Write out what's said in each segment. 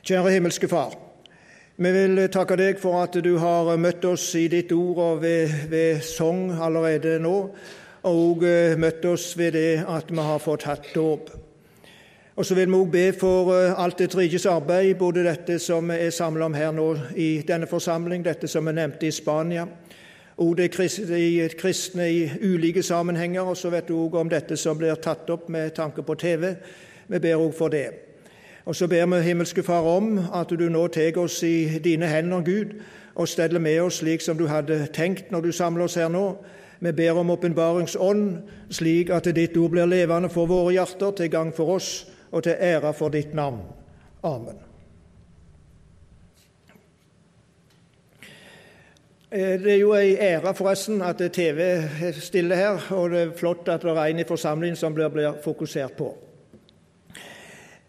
Kjære himmelske Far. Vi vil takke deg for at du har møtt oss i ditt ord og ved, ved sang allerede nå, og eh, møtt oss ved det at vi har fått hatt dåp. Og så vil vi òg be for eh, alt ditt rikes arbeid, både dette som vi er samla om her nå i denne forsamling, dette som vi nevnte i Spania, og det kristne i ulike sammenhenger, og så vet du òg om dette som blir tatt opp med tanke på TV. Vi ber òg for det. Og så ber vi himmelske Far om at du nå tar oss i dine hender, Gud, og steller med oss slik som du hadde tenkt når du samler oss her nå. Vi ber om åpenbaringsånd, slik at ditt ord blir levende for våre hjerter, til gang for oss og til ære for ditt navn. Amen. Eh, det er jo ei ære forresten at TV stiller her, og det er flott at det er en i forsamlingen som blir, blir fokusert på.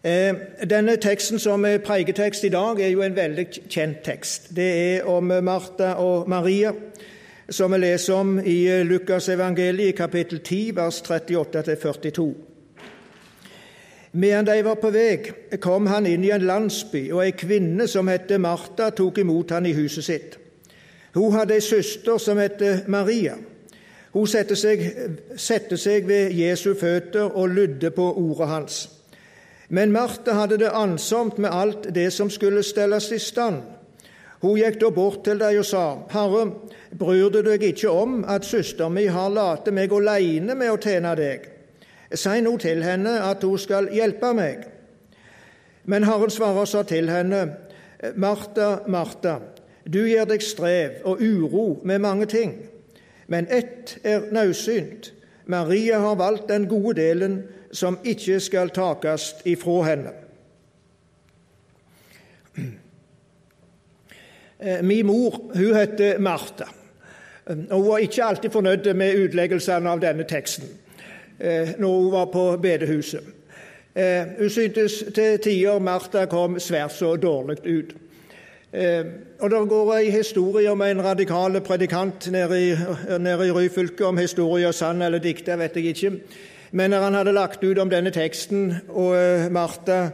Eh, denne teksten som er preiketekst i dag, er jo en veldig kjent tekst. Det er om Martha og Maria, som vi leser om i Lukas evangeliet i kapittel 10, vers 38-42. Medan de var på vei, kom han inn i en landsby, og ei kvinne som het Martha, tok imot han i huset sitt. Hun hadde ei søster som het Maria. Hun satte seg, sette seg ved Jesu føtter og lydde på ordet hans. Men Martha hadde det ansomt med alt det som skulle stelles i stand. Hun gikk da bort til deg og sa, Herre, bryr du deg ikke om at søster mi har late meg aleine med å tjene deg? Si nå til henne at hun skal hjelpe meg. Men Herren svarer sa til henne, Martha, Martha, du gir deg strev og uro med mange ting, men ett er naudsynt. Maria har valgt den gode delen, som ikke skal takast ifra henne. Eh, min mor hun heter Martha. og Hun var ikke alltid fornøyd med utleggelsene av denne teksten eh, når hun var på bedehuset. Eh, hun syntes til tider Martha kom svært så dårlig ut. Og Det går en historie om en radikal predikant nede i, nede i Ryfylke, om historien sann eller dikta, vet jeg ikke. Men når han hadde lagt ut om denne teksten, og eh, Martha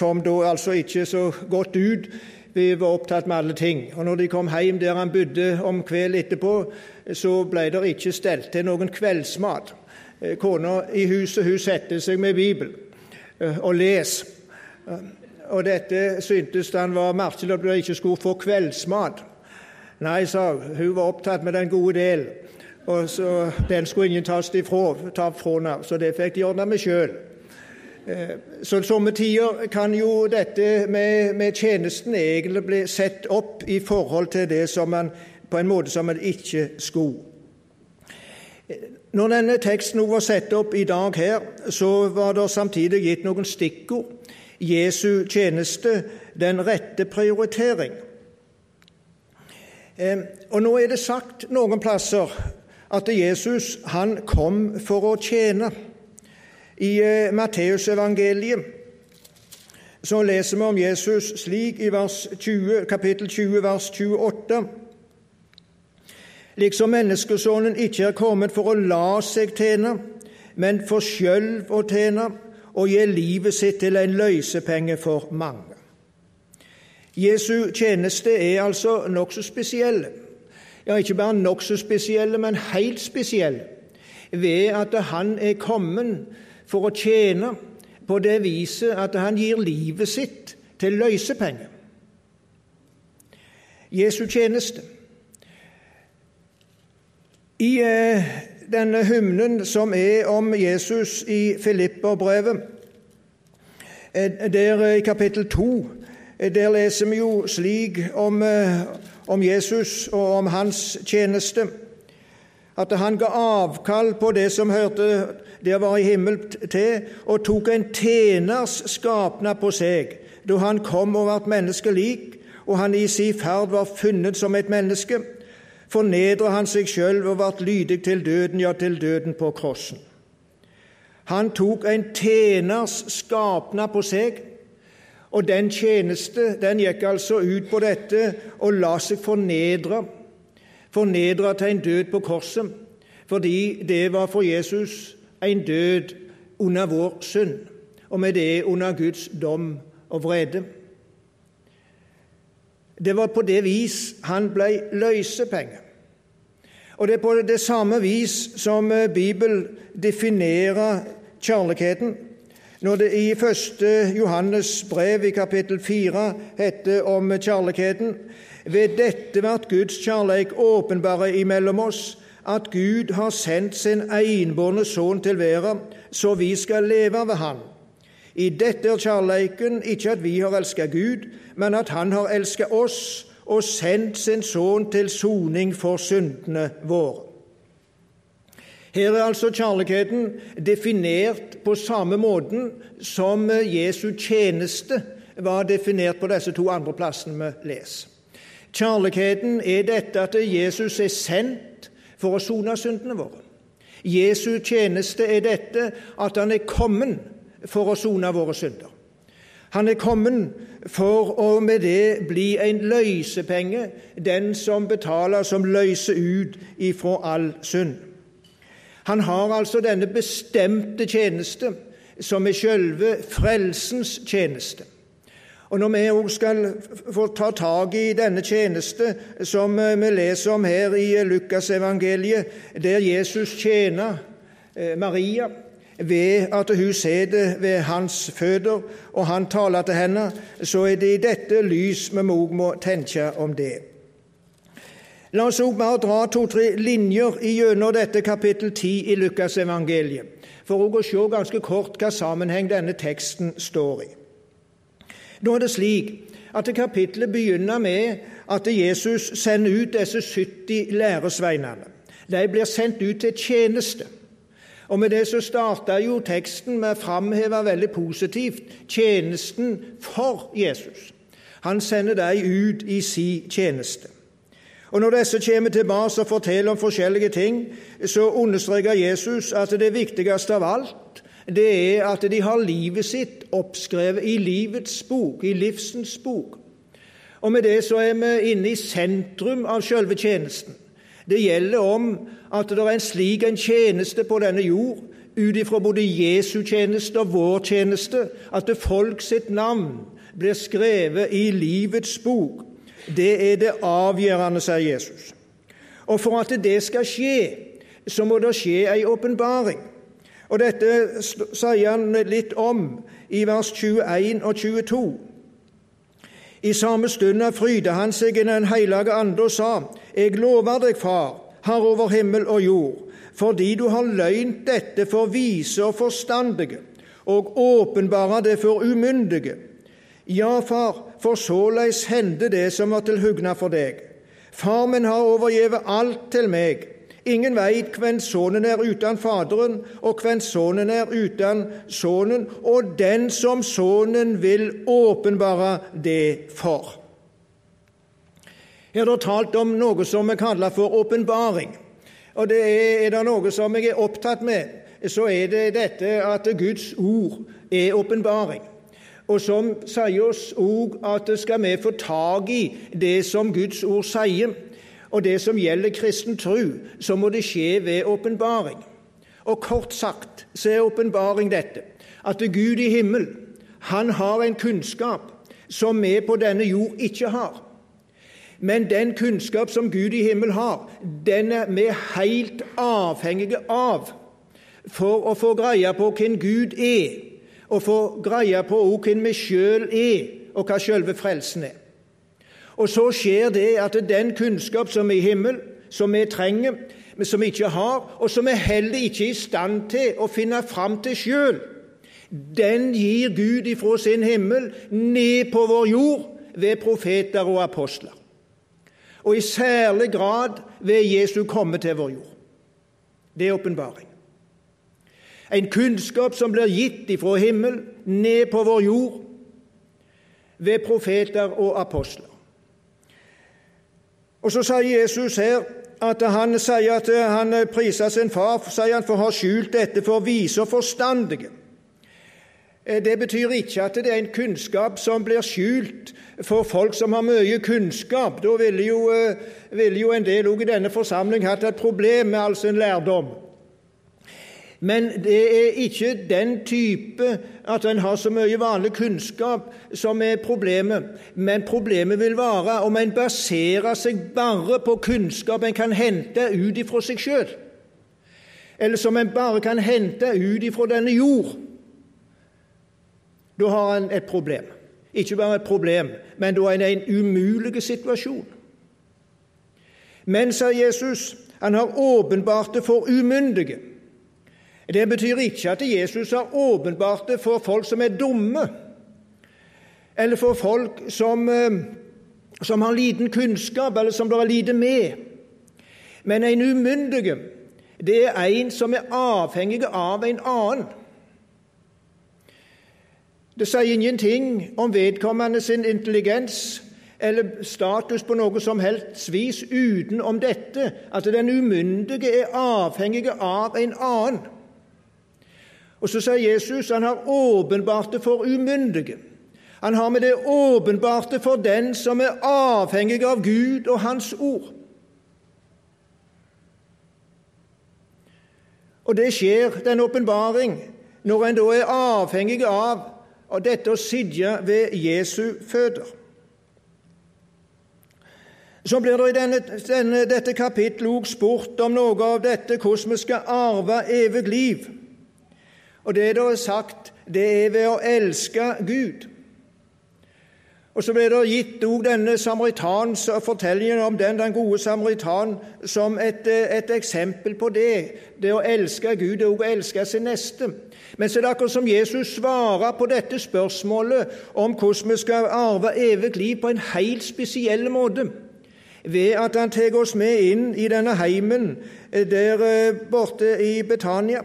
kom da altså ikke så godt ut Vi var opptatt med alle ting. Og når de kom hjem der han bodde om kveld etterpå, så ble det ikke stelt til noen kveldsmat. Eh, kona i huset hun satte seg med Bibel eh, og les. Og dette syntes han var merkelig at de ikke skulle få kveldsmat. Nei, sa hun, hun var opptatt med den gode del og så Den skulle ingen tas ifra, ta fra henne, så det fikk de ordne med sjøl. Eh, så somme tider kan jo dette med, med, tjenesten egentlig bli sett opp i forhold til det som man på en måte som man ikke skulle. Når denne teksten var satt opp i dag her, så var det samtidig gitt noen stikkord. Jesu tjeneste, den rette prioritering. Eh, og nå er det sagt noen plasser at Jesus han kom for å tjene. I eh, Matteusevangeliet så leser vi om Jesus slik i 20, kapittel 20, vers 28. Liksom menneskesonen ikke er kommet for å la seg tjene, men for sjøl å tjene og gi livet sitt til en løsepenge for mange. Jesu tjeneste er altså nokså spesiell ja, ikke bare nokså spesielle, men helt spesielle, ved at han er kommet for å tjene på det viset at han gir livet sitt til løsepenger. Jesu tjeneste. I eh, denne hymnen som er om Jesus i Filipperbrevet, eh, der i kapittel 2, eh, der leser vi jo slik om om Jesus og om hans tjeneste. At han ga avkall på det som hørte det var i himmel til, og tok en tjeners skapnad på seg da han kom og ble menneskelik, og han i sin ferd var funnet som et menneske. Fornedra han seg sjøl og ble lydig til døden, ja, til døden på krossen. Han tok en tjeners skapnad på seg og den tjeneste den gikk altså ut på dette og la seg fornedre, fornedre til en død på korset, fordi det var for Jesus en død under vår synd, og med det under Guds dom og vrede. Det var på det vis han ble løsepenge. Og det er på det samme vis som eh, Bibelen definerer kjærligheten. Når det i 1. Johannes brev i kapittel 4 heter om kjærligheten Ved dette vart Guds kjærleik åpenbare imellom oss, at Gud har sendt sin enbårne sønn til verden, så vi skal leve ved Han. I dette er kjærleiken ikke at vi har elsket Gud, men at Han har elsket oss og sendt sin sønn til soning for syndene våre. Her er altså kjærligheten definert på samme måten som Jesu tjeneste var definert på disse to andre plassene vi leser. Kjærligheten er dette at Jesus er sendt for å sone syndene våre. Jesu tjeneste er dette at han er kommet for å sone våre synder. Han er kommet for å med det bli en løsepenge, den som betaler, som løser ut ifra all synd. Han har altså denne bestemte tjeneste, som er selve frelsens tjeneste. Og Når vi òg skal få ta tak i denne tjeneste som vi leser om her i Lukasevangeliet, der Jesus tjener eh, Maria ved at hun sitter ved hans føtter, og han taler til henne, så er det i dette lys vi òg må tenke om det. La oss også bare dra to-tre linjer gjennom dette kapittel 10 i Lukasevangeliet, for å se ganske kort hva sammenheng denne teksten står i. Nå er det slik at kapittelet begynner med at Jesus sender ut disse 70 læresveinene. De blir sendt ut til tjeneste. Og Med det så starta jo teksten med å framheve veldig positivt tjenesten for Jesus. Han sender dem ut i sin tjeneste. Og Når disse kommer tilbake og forteller om forskjellige ting, så understreker Jesus at det viktigste av alt det er at de har livet sitt oppskrevet i livets bok, i livsens bok. Og Med det så er vi inne i sentrum av selve tjenesten. Det gjelder om at det er en slik en tjeneste på denne jord, ut ifra både Jesu tjeneste og vår tjeneste, at folk sitt navn blir skrevet i livets bok. Det er det avgjørende, sier Jesus. Og for at det skal skje, så må det skje ei åpenbaring. Og dette sier han litt om i vers 21 og 22. I samme stund fryda han seg i Den hellige ande og sa:" Jeg lover deg, Far, Herre over himmel og jord, fordi du har løynt dette for vise og forstandige, og åpenbara det for umyndige. Ja, far, for såleis hende det som var til hugna for deg. Far min har overgivet alt til meg. Ingen veit hvem Sønnen er uten Faderen, og hvem Sønnen er uten Sønnen, og den som Sønnen vil åpenbare det for. Her er det talt om noe som vi kaller for åpenbaring. Og det er, er det noe som jeg er opptatt med, så er det dette at Guds ord er åpenbaring. Og som sier oss òg at skal vi få tak i det som Guds ord sier, og det som gjelder kristen tro, så må det skje ved åpenbaring. Og kort sagt så er åpenbaring dette at Gud i himmel, han har en kunnskap som vi på denne jord ikke har. Men den kunnskap som Gud i himmel har, den er vi helt avhengige av for å få greie på hvem Gud er, og få greie på hvem vi sjøl er, og hva sjølve frelsen er. Og så skjer det at den kunnskap som er i himmel, som vi trenger, men som vi ikke har, og som vi heller ikke er i stand til å finne fram til sjøl, den gir Gud ifra sin himmel ned på vår jord ved profeter og apostler. Og i særlig grad ved Jesu komme til vår jord. Det er åpenbaring. En kunnskap som blir gitt ifra himmel ned på vår jord ved profeter og apostler. Og Så sier Jesus her at han sier at han priser sin far sier han for å ha skjult dette for vise og forstandige. Eh, det betyr ikke at det er en kunnskap som blir skjult for folk som har mye kunnskap. Da ville jo, eh, ville jo en del også i denne forsamling hatt et problem med all sin lærdom. Men det er ikke den type at en har så mye vanlig kunnskap som er problemet. Men problemet vil være om en baserer seg bare på kunnskap en kan hente ut ifra seg sjøl, eller som en bare kan hente ut ifra denne jord. Da har en et problem. Ikke bare et problem, men da er en i en umulig situasjon. Men, sa Jesus, han har åpenbart det for umyndige. Det betyr ikke at Jesus har åpenbart det for folk som er dumme, eller for folk som, eh, som har liten kunnskap, eller som det er lite med. Men en umyndig, det er en som er avhengig av en annen. Det sier ingenting om vedkommende sin intelligens eller status på noe som helst vis utenom dette, at den umyndige er avhengig av en annen. Og så sier Jesus han har åpenbarte for umyndige. Han har med det åpenbarte for den som er avhengig av Gud og Hans ord. Og det skjer, den åpenbaring, når en da er avhengig av dette å sitte ved Jesu føtter. Så blir det i denne, denne, dette kapittelet også spurt om noe av dette hvordan vi skal arve evig liv. Og det er da sagt, det er ved å elske Gud. Og Så ble det gitt òg denne samaritans fortellingen om den, den gode samaritan som et, et, eksempel på det. Det å elske Gud og å elske sin neste. Men så er det akkurat som Jesus svarer på dette spørsmålet om hvordan vi skal arve evig liv, på en helt spesiell måte. Ved at han tar oss med inn i denne heimen der eh, borte i Betania.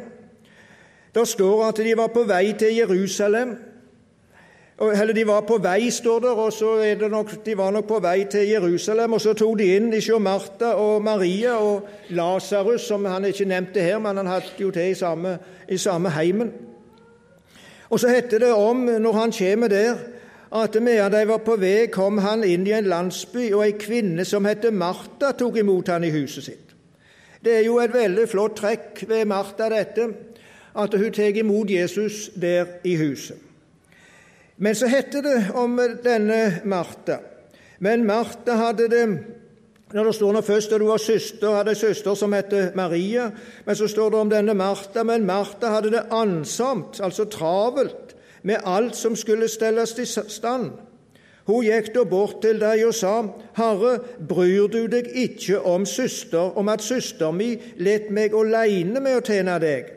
Det står at de var på vei til Jerusalem. Eller de var på vei, står det, og så er det nok, de var nok på vei til Jerusalem. Og så tok de inn ikke Martha og Maria og Lasarus, som han ikke nevnte her, men han hadde jo til i samme, i samme heimen. Og så heter det om, når han kommer der, at medan de var på vei, kom han inn i en landsby, og ei kvinne som heter Martha, tok imot han i huset sitt. Det er jo et veldig flott trekk ved Martha, dette at hun tar imot Jesus der i huset. Men så heter det om denne Martha Men Martha hadde det når det står nå først at hun var søster, hadde en søster som het Maria, men så står det om denne Martha. Men Martha hadde det ansomt, altså travelt, med alt som skulle stelles i stand. Hun gikk da bort til deg og sa, Herre, bryr du deg ikke om søster, om at søster mi let meg aleine med å tjene deg?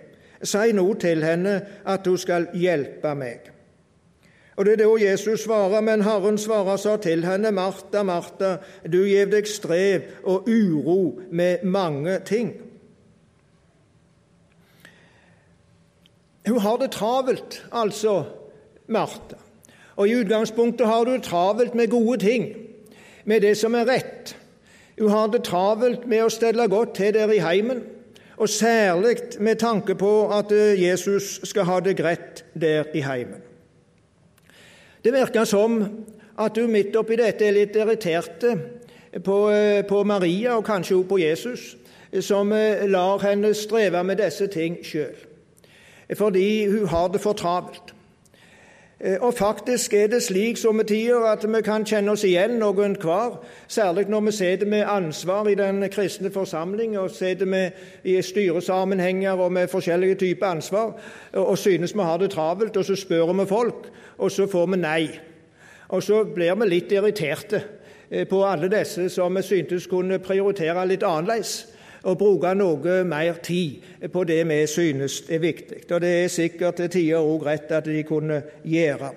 Si nå til henne at hun skal hjelpe meg. Og Det er da Jesus svarer, men Herren svarer så til henne, Martha, Martha, du gjev deg strev og uro med mange ting. Hun har det travelt, altså, Martha. Og i utgangspunktet har du det travelt med gode ting, med det som er rett. Hun har det travelt med å stelle godt til der i heimen og særlig med tanke på at eh, Jesus skal ha det greit der i heimen. Det virker som at hun midt oppi dette er litt irritert på, eh, på Maria, og kanskje også på Jesus, som eh, lar henne streve med disse ting sjøl, fordi hun har det for travelt. Eh, og faktisk er det slik somme tider at vi kan kjenne oss igjen noen hver, særlig når vi sitter med ansvar i den kristne forsamling og sitter med i styresammenhenger og med forskjellige typer ansvar og synes vi har det travelt, og så spør vi folk, og så får vi nei. Og så blir vi litt irriterte eh, på alle disse som vi syntes kunne prioritere litt annerledes og bruke noe mer tid på det vi synes er viktig. Og det er sikkert til tider òg rett at de kunne gjøre.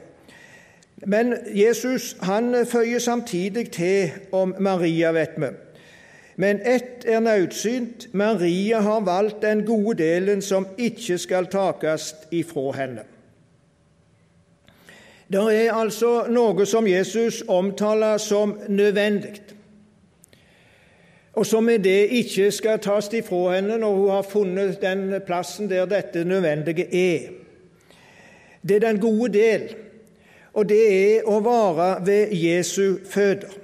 Men Jesus han føyer samtidig til om Maria, vet vi. Men ett er nødsynt. Maria har valgt den gode delen som ikke skal takes ifra henne. Det er altså noe som Jesus omtaler som nødvendig og som med det ikke skal tas ifra henne når hun har funnet den plassen der dette nødvendige er. Det er den gode del, og det er å være ved Jesu føder.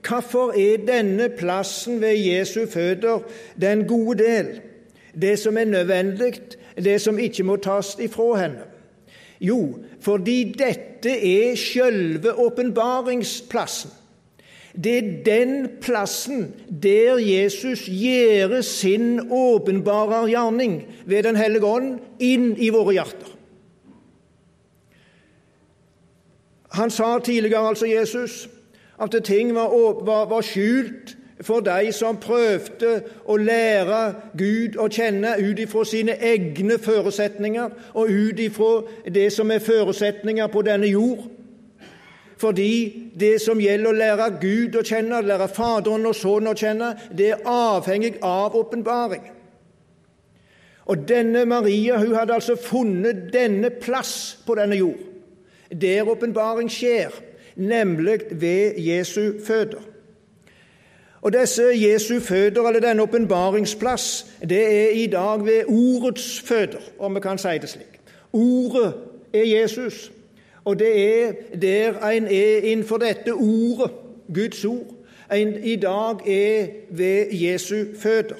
Hvorfor er denne plassen ved Jesu føder den gode del, det som er nødvendig det som ikke må tas ifra henne? Jo, fordi dette er sjølve åpenbaringsplassen. Det er den plassen der Jesus gjør sin åpenbare gjerning ved Den hellige ånd inn i våre hjerter. Han sa tidligere, altså Jesus, at ting var, var, var skjult for de som prøvde å lære Gud å kjenne ut ifra sine egne forutsetninger og ut ifra det som er forutsetninger på denne jord. Fordi det som gjelder å lære Gud å kjenne, lære Faderen og Sønnen å kjenne, det er avhengig av åpenbaring. Og denne Maria hun hadde altså funnet denne plass på denne jord, der åpenbaring skjer, nemlig ved Jesu føder. Og disse Jesu føder, eller denne åpenbaringsplass, det er i dag ved ordets føder, om vi kan si det slik. Ordet er Jesus, og det er der en er innenfor dette ordet, Guds ord. En i dag er ved Jesu føtter.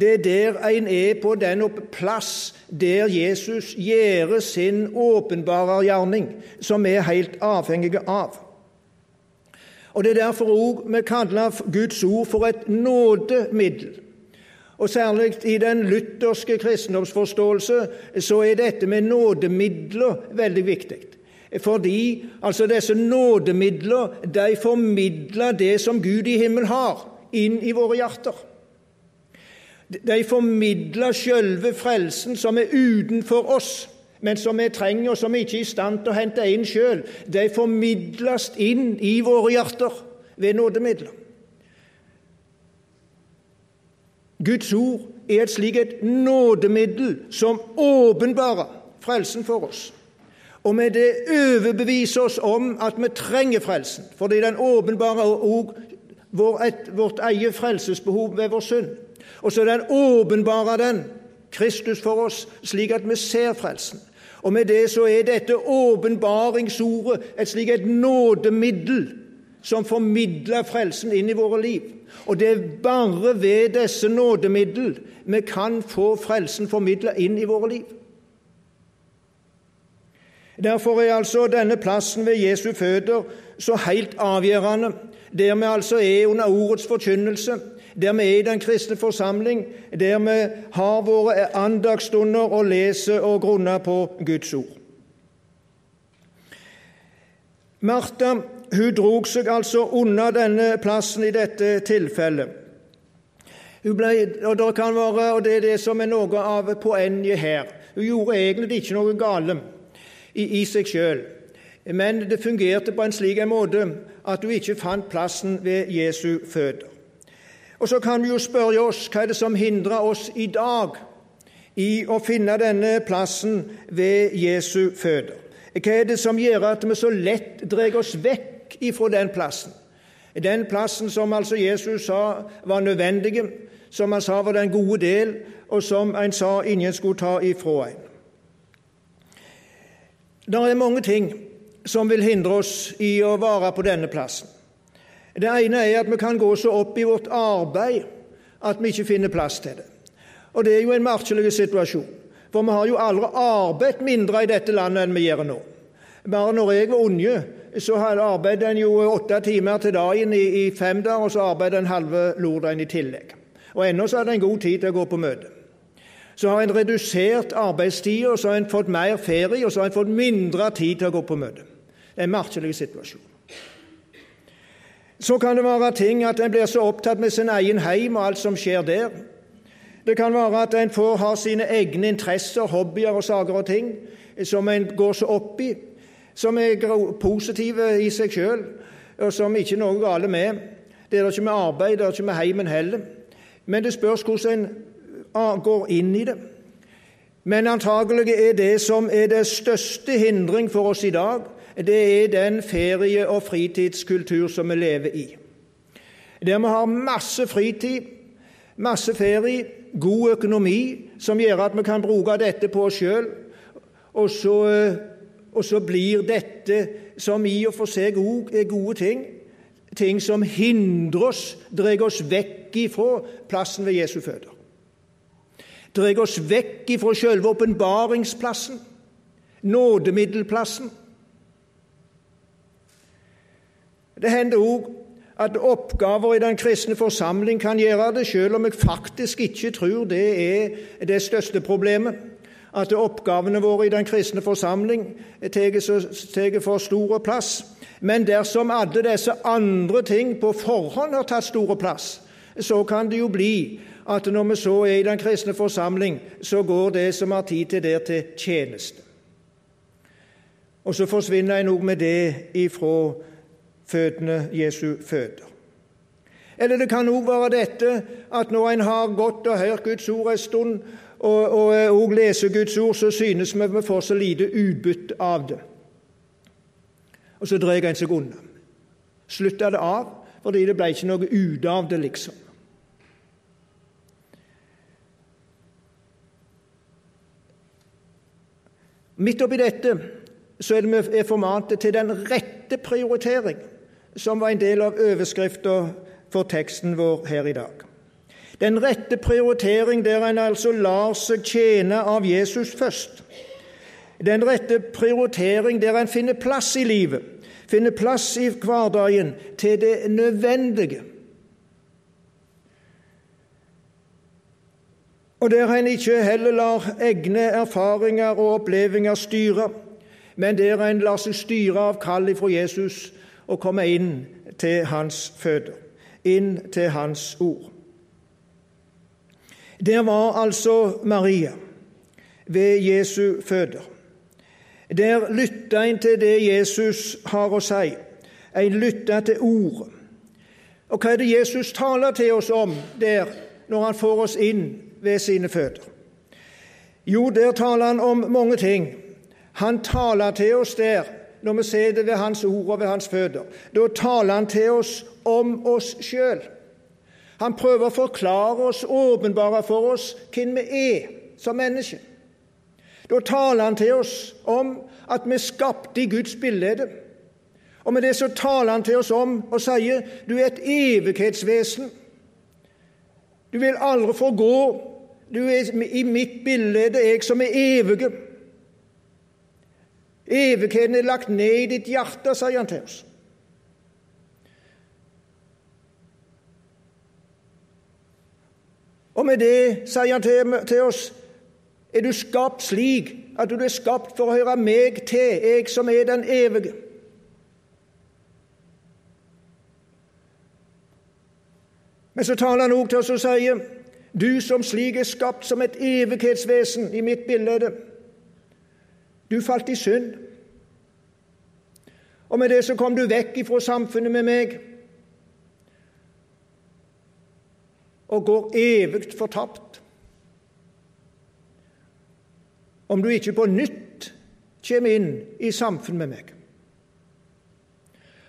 Det er der en er på den plass der Jesus gjør sin åpenbare gjerning, som vi er helt avhengige av. Og Det er derfor òg vi kaller Guds ord for et nådemiddel. Og Særlig i den lutherske kristendomsforståelse så er dette med nådemidler veldig viktig. Fordi altså disse nådemidler de formidler det som Gud i himmelen har, inn i våre hjerter. De formidler selve frelsen som er utenfor oss men som vi trenger, og som vi ikke er i stand til å hente inn sjøl, de formidles inn i våre hjerter ved nådemidler. Guds ord er et slikt nådemiddel som åpenbarer frelsen for oss. Og med det overbevise oss om at vi trenger frelsen, fordi den åpenbarer òg vårt eget frelsesbehov ved vår synd. Og så den åpenbarer den Kristus for oss, slik at vi ser frelsen. Og med det så er dette åpenbaringsordet et slik et nådemiddel som formidler frelsen inn i våre liv. Og det er bare ved disse nådemiddel vi kan få frelsen formidla inn i våre liv. Derfor er altså denne plassen ved Jesu føtter så helt avgjørende, der vi altså er under ordets forkynnelse, der vi er i den kristne forsamling, der vi har våre andagsstunder og leser og grunner på Guds ord. Martha hun drog seg altså unna denne plassen i dette tilfellet. Hun ble, og, det være, og det er det som er noe av poenget her. Hun gjorde egentlig ikke noe galt i, seg sjøl, men det fungerte på en slik måte at hun ikke fant plassen ved Jesu føtter. Og så kan vi jo spørre oss hva er det som hindrer oss i dag i å finne denne plassen ved Jesu føtter? Hva er det som gjør at vi så lett drar oss vekk ifra den plassen? Den plassen som altså Jesus sa var nødvendig, som han sa var den gode del, og som en sa ingen skulle ta ifra en. Det er mange ting som vil hindre oss i å være på denne plassen. Det ene er at vi kan gå så opp i vårt arbeid at vi ikke finner plass til det. Og det er jo en merkelig situasjon, for vi har jo aldri arbeidet mindre i dette landet enn vi gjør nå. Bare når jeg var unge, så arbeidet en jo åtte timer til dagen i, i fem dager, og så arbeidet en halve lordagen i tillegg. Og ennå så hadde en god tid til å gå på møte. Så har en redusert arbeidstida, og så har en fått mer ferie, og så har en fått mindre tid til å gå på møte. Det er en merkelig situasjon. Så kan det være ting at en blir så opptatt med sin egen heim og alt som skjer der. Det kan være at en får ha sine egne interesser, hobbyer og saker og ting som en går så opp i, som er positive i seg sjøl, og som ikke er noe galt med. Det er det ikke med arbeid, det er det ikke med heimen heller. Men det spørs hvordan en går inn i det. Men antagelig er det som er det største hindring for oss i dag, det er den ferie- og fritidskultur som vi lever i. Der vi har masse fritid, masse ferie, god økonomi, som gjør at vi kan bruke dette på oss sjøl. Og, og, så blir dette, som i og for seg òg er gode ting, ting som hindrer oss, drar oss vekk ifra plassen ved Jesu føtter. Drar oss vekk ifra selve åpenbaringsplassen, nådemiddelplassen. Det hender òg at oppgaver i den kristne forsamling kan gjøre det, selv om jeg faktisk ikke tror det er det største problemet. At oppgavene våre i den kristne forsamling tar for stor plass. Men dersom alle disse andre ting på forhånd har tatt store plass, så kan det jo bli at når vi så er i den kristne forsamling, så går det som har tid til der, til tjeneste. Og så forsvinner en òg med det ifra fødende Jesu føder. Eller det kan òg være dette at når en har gått og hørt Guds ord en stund, og, og, og leser Guds ord, så synes vi vi får så lite utbytte av det. Og så drar en seg unna. Slutta det av fordi det ble ikke noe ut av det, liksom. Midt oppi dette så er vi formante til den rette prioritering, som var en del av overskrifta for teksten vår her i dag. Den rette prioritering der en altså lar seg tjene av Jesus først. Den rette prioritering der en finner plass i livet, finner plass i hverdagen til det nødvendige. Og der en ikke heller lar egne erfaringer og opplevelser styre, men der en lar seg styre av kallet fra Jesus og komme inn til hans føtter, inn til hans ord. Der var altså Maria ved Jesu føtter. Der lytta en til det Jesus har å si. En lytta til ordet. Og hva er det Jesus taler til oss om der når han får oss inn ved sine føtter? Jo, der taler han om mange ting. Han taler til oss der når vi ser det ved Hans ord og ved Hans føtter. Da taler han til oss om oss sjøl. Han prøver å forklare oss, åpenbare for oss, hvem vi er som mennesker. Da taler han til oss om at vi er skapt i Guds bilde. Og med det så taler han til oss om og sier du er et evighetsvesen. Du vil aldri forgå. Du er i mitt bilde, jeg som er evige. Evigheten er lagt ned i ditt hjerte, sier han til oss. Og med det sier han til, oss er du skapt slik at du er skapt for å høre meg til, jeg som er den evige. Men så taler han òg til oss og sier, du som slik er skapt som et evighetsvesen i mitt bilde, du falt i synd. Og med det så kom du vekk ifra samfunnet med meg og går evig fortapt om du ikke på nytt kommer inn i samfunn med meg.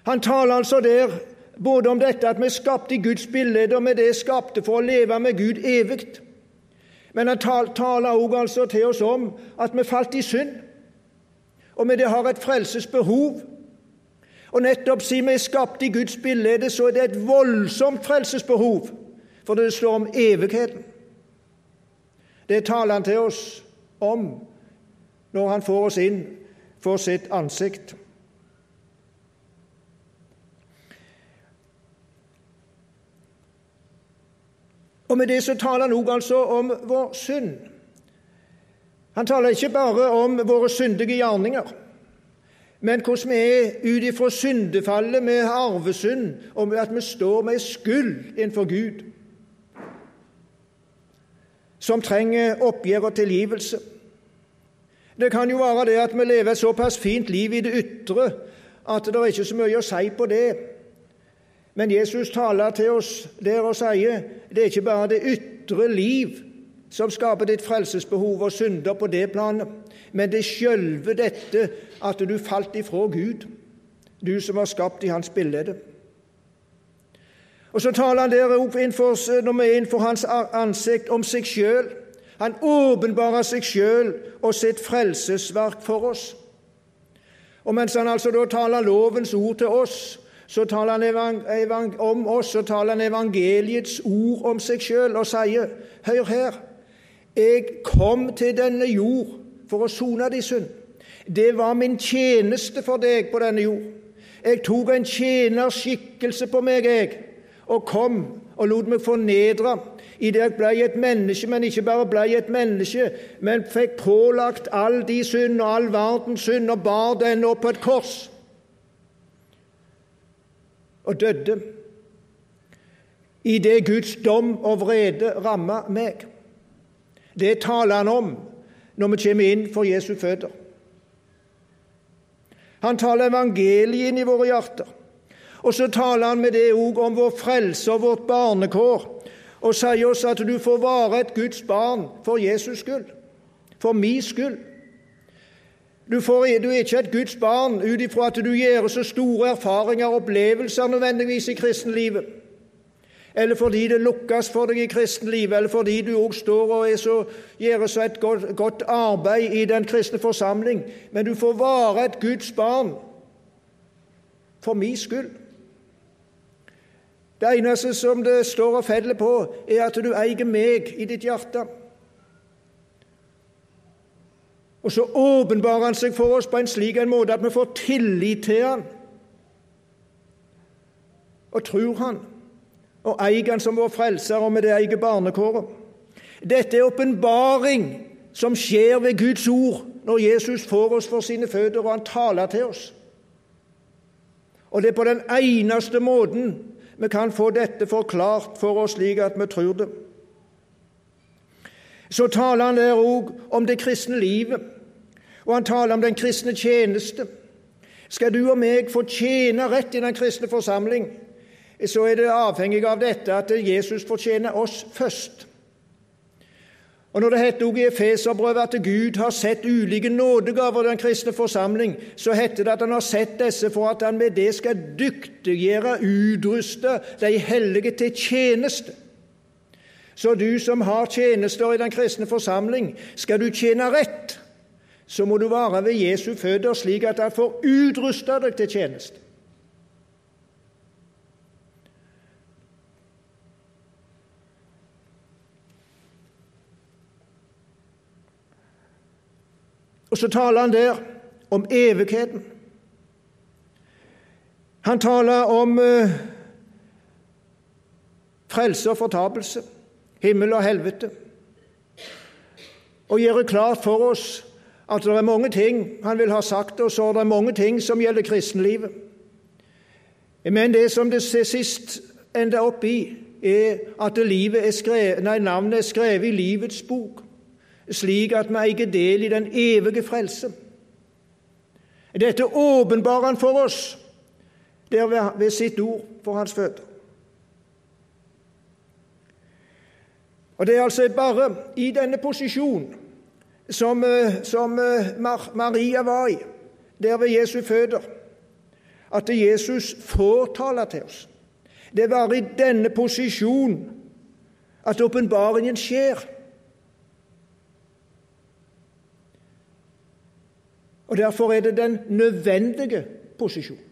Han taler altså der både om dette at vi er skapt i Guds bilde, og med det skapte for å leve med Gud evig. Men han taler også altså til oss om at vi falt i synd, og med det har et frelsesbehov. Og nettopp siden vi er skapt i Guds bilde, så er det et voldsomt frelsesbehov, for det står om evigheten. Det taler han til oss om når han får oss inn for sitt ansikt. Og Med det så taler han òg altså om vår synd. Han taler ikke bare om våre syndige gjerninger, men hvordan vi er ut ifra syndefallet med arvesynd, og med at vi står med skyld innenfor Gud, som trenger oppgjør og tilgivelse. Det kan jo være det at vi lever et såpass fint liv i det ytre at det er ikke så mye å si på det. Men Jesus taler til oss der og sier det er ikke bare det ytre liv som skaper ditt frelsesbehov og synder på det planet, men det er sjølve dette at du falt ifra Gud, du som var skapt i Hans bilde. Og så taler han der innenfor, når vi er innenfor Hans ansikt, om seg sjøl. Han åpenbarer seg sjøl og sitt frelsesverk for oss. Og mens han altså da taler lovens ord til oss, så taler han om oss, så taler han evangeliets ord om seg sjøl og sier, hør her, Jeg kom til denne jord for å sone din synd. Det var min tjeneste for deg på denne jord. Jeg tok en tjenerskikkelse på meg, jeg, og kom og lot meg fornedre idet jeg ble et menneske, men ikke bare ble et menneske, men fikk pålagt all de synd og all verdens synd og bar den opp på et kors og døde idet Guds dom og vrede ramma meg. Det taler han om når vi kommer inn for Jesu føtter. Han taler evangeliet inn i våre hjerter. Og så taler han med det òg om vår frelse og vårt barnekår, og sier oss at du får være et Guds barn for Jesus skyld, for min skyld. Du, får, du er ikke et Guds barn ut ifra at du gjør så store erfaringer og opplevelser nødvendigvis i kristenlivet eller fordi det lukkes for deg i kristenlivet, eller fordi du òg står og så, gjør så et godt, godt, arbeid i den kristne forsamling. Men du får være et Guds barn for min skyld. Det eneste som det står og feller på, er at du eier meg i ditt hjerte. Og så åpenbarer han seg for oss på en slik en måte at vi får tillit til han og tror han og eier Han som vår frelser, og med det eier barnekåret. Dette er åpenbaring som skjer ved Guds ord når Jesus får oss for sine føtter, og han taler til oss. Og det er på den eneste måten vi kan få dette forklart for oss slik at vi tror det. Så taler han der òg om det kristne livet, og han taler om den kristne tjeneste. Skal du og meg få tjene rett i den kristne forsamling, så er det avhengig av dette at Jesus fortjener oss først. Og Når det heter også i Efeserbrevet at Gud har sett ulike nådegaver i den kristne forsamling, så heter det at han har sett disse for at han med det skal dyktiggjøre, utruste de hellige til tjeneste. Så du som har tjenester i den kristne forsamling, skal du tjene rett, så må du være ved Jesu føtter slik at han får utrusta deg til tjeneste. Og så taler han der om evigheten. Han taler om eh, frelse og fortapelse, himmel og helvete, og gjør det klart for oss at det er mange ting han vil ha sagt og det er mange ting som gjelder kristenlivet. Men det som det sist ender opp i, er at er skrevet, nei, navnet er skrevet i livets bok slik at vi eier del i den evige frelse. Dette åpenbarer han for oss der ved sitt ord for hans føtter. Og Det er altså bare i denne posisjonen som, eh, som eh, Maria var i, der ved Jesu føtter, at Jesus får tale til oss. Det er bare i denne posisjonen at åpenbaringen skjer. Og Derfor er det den nødvendige posisjon.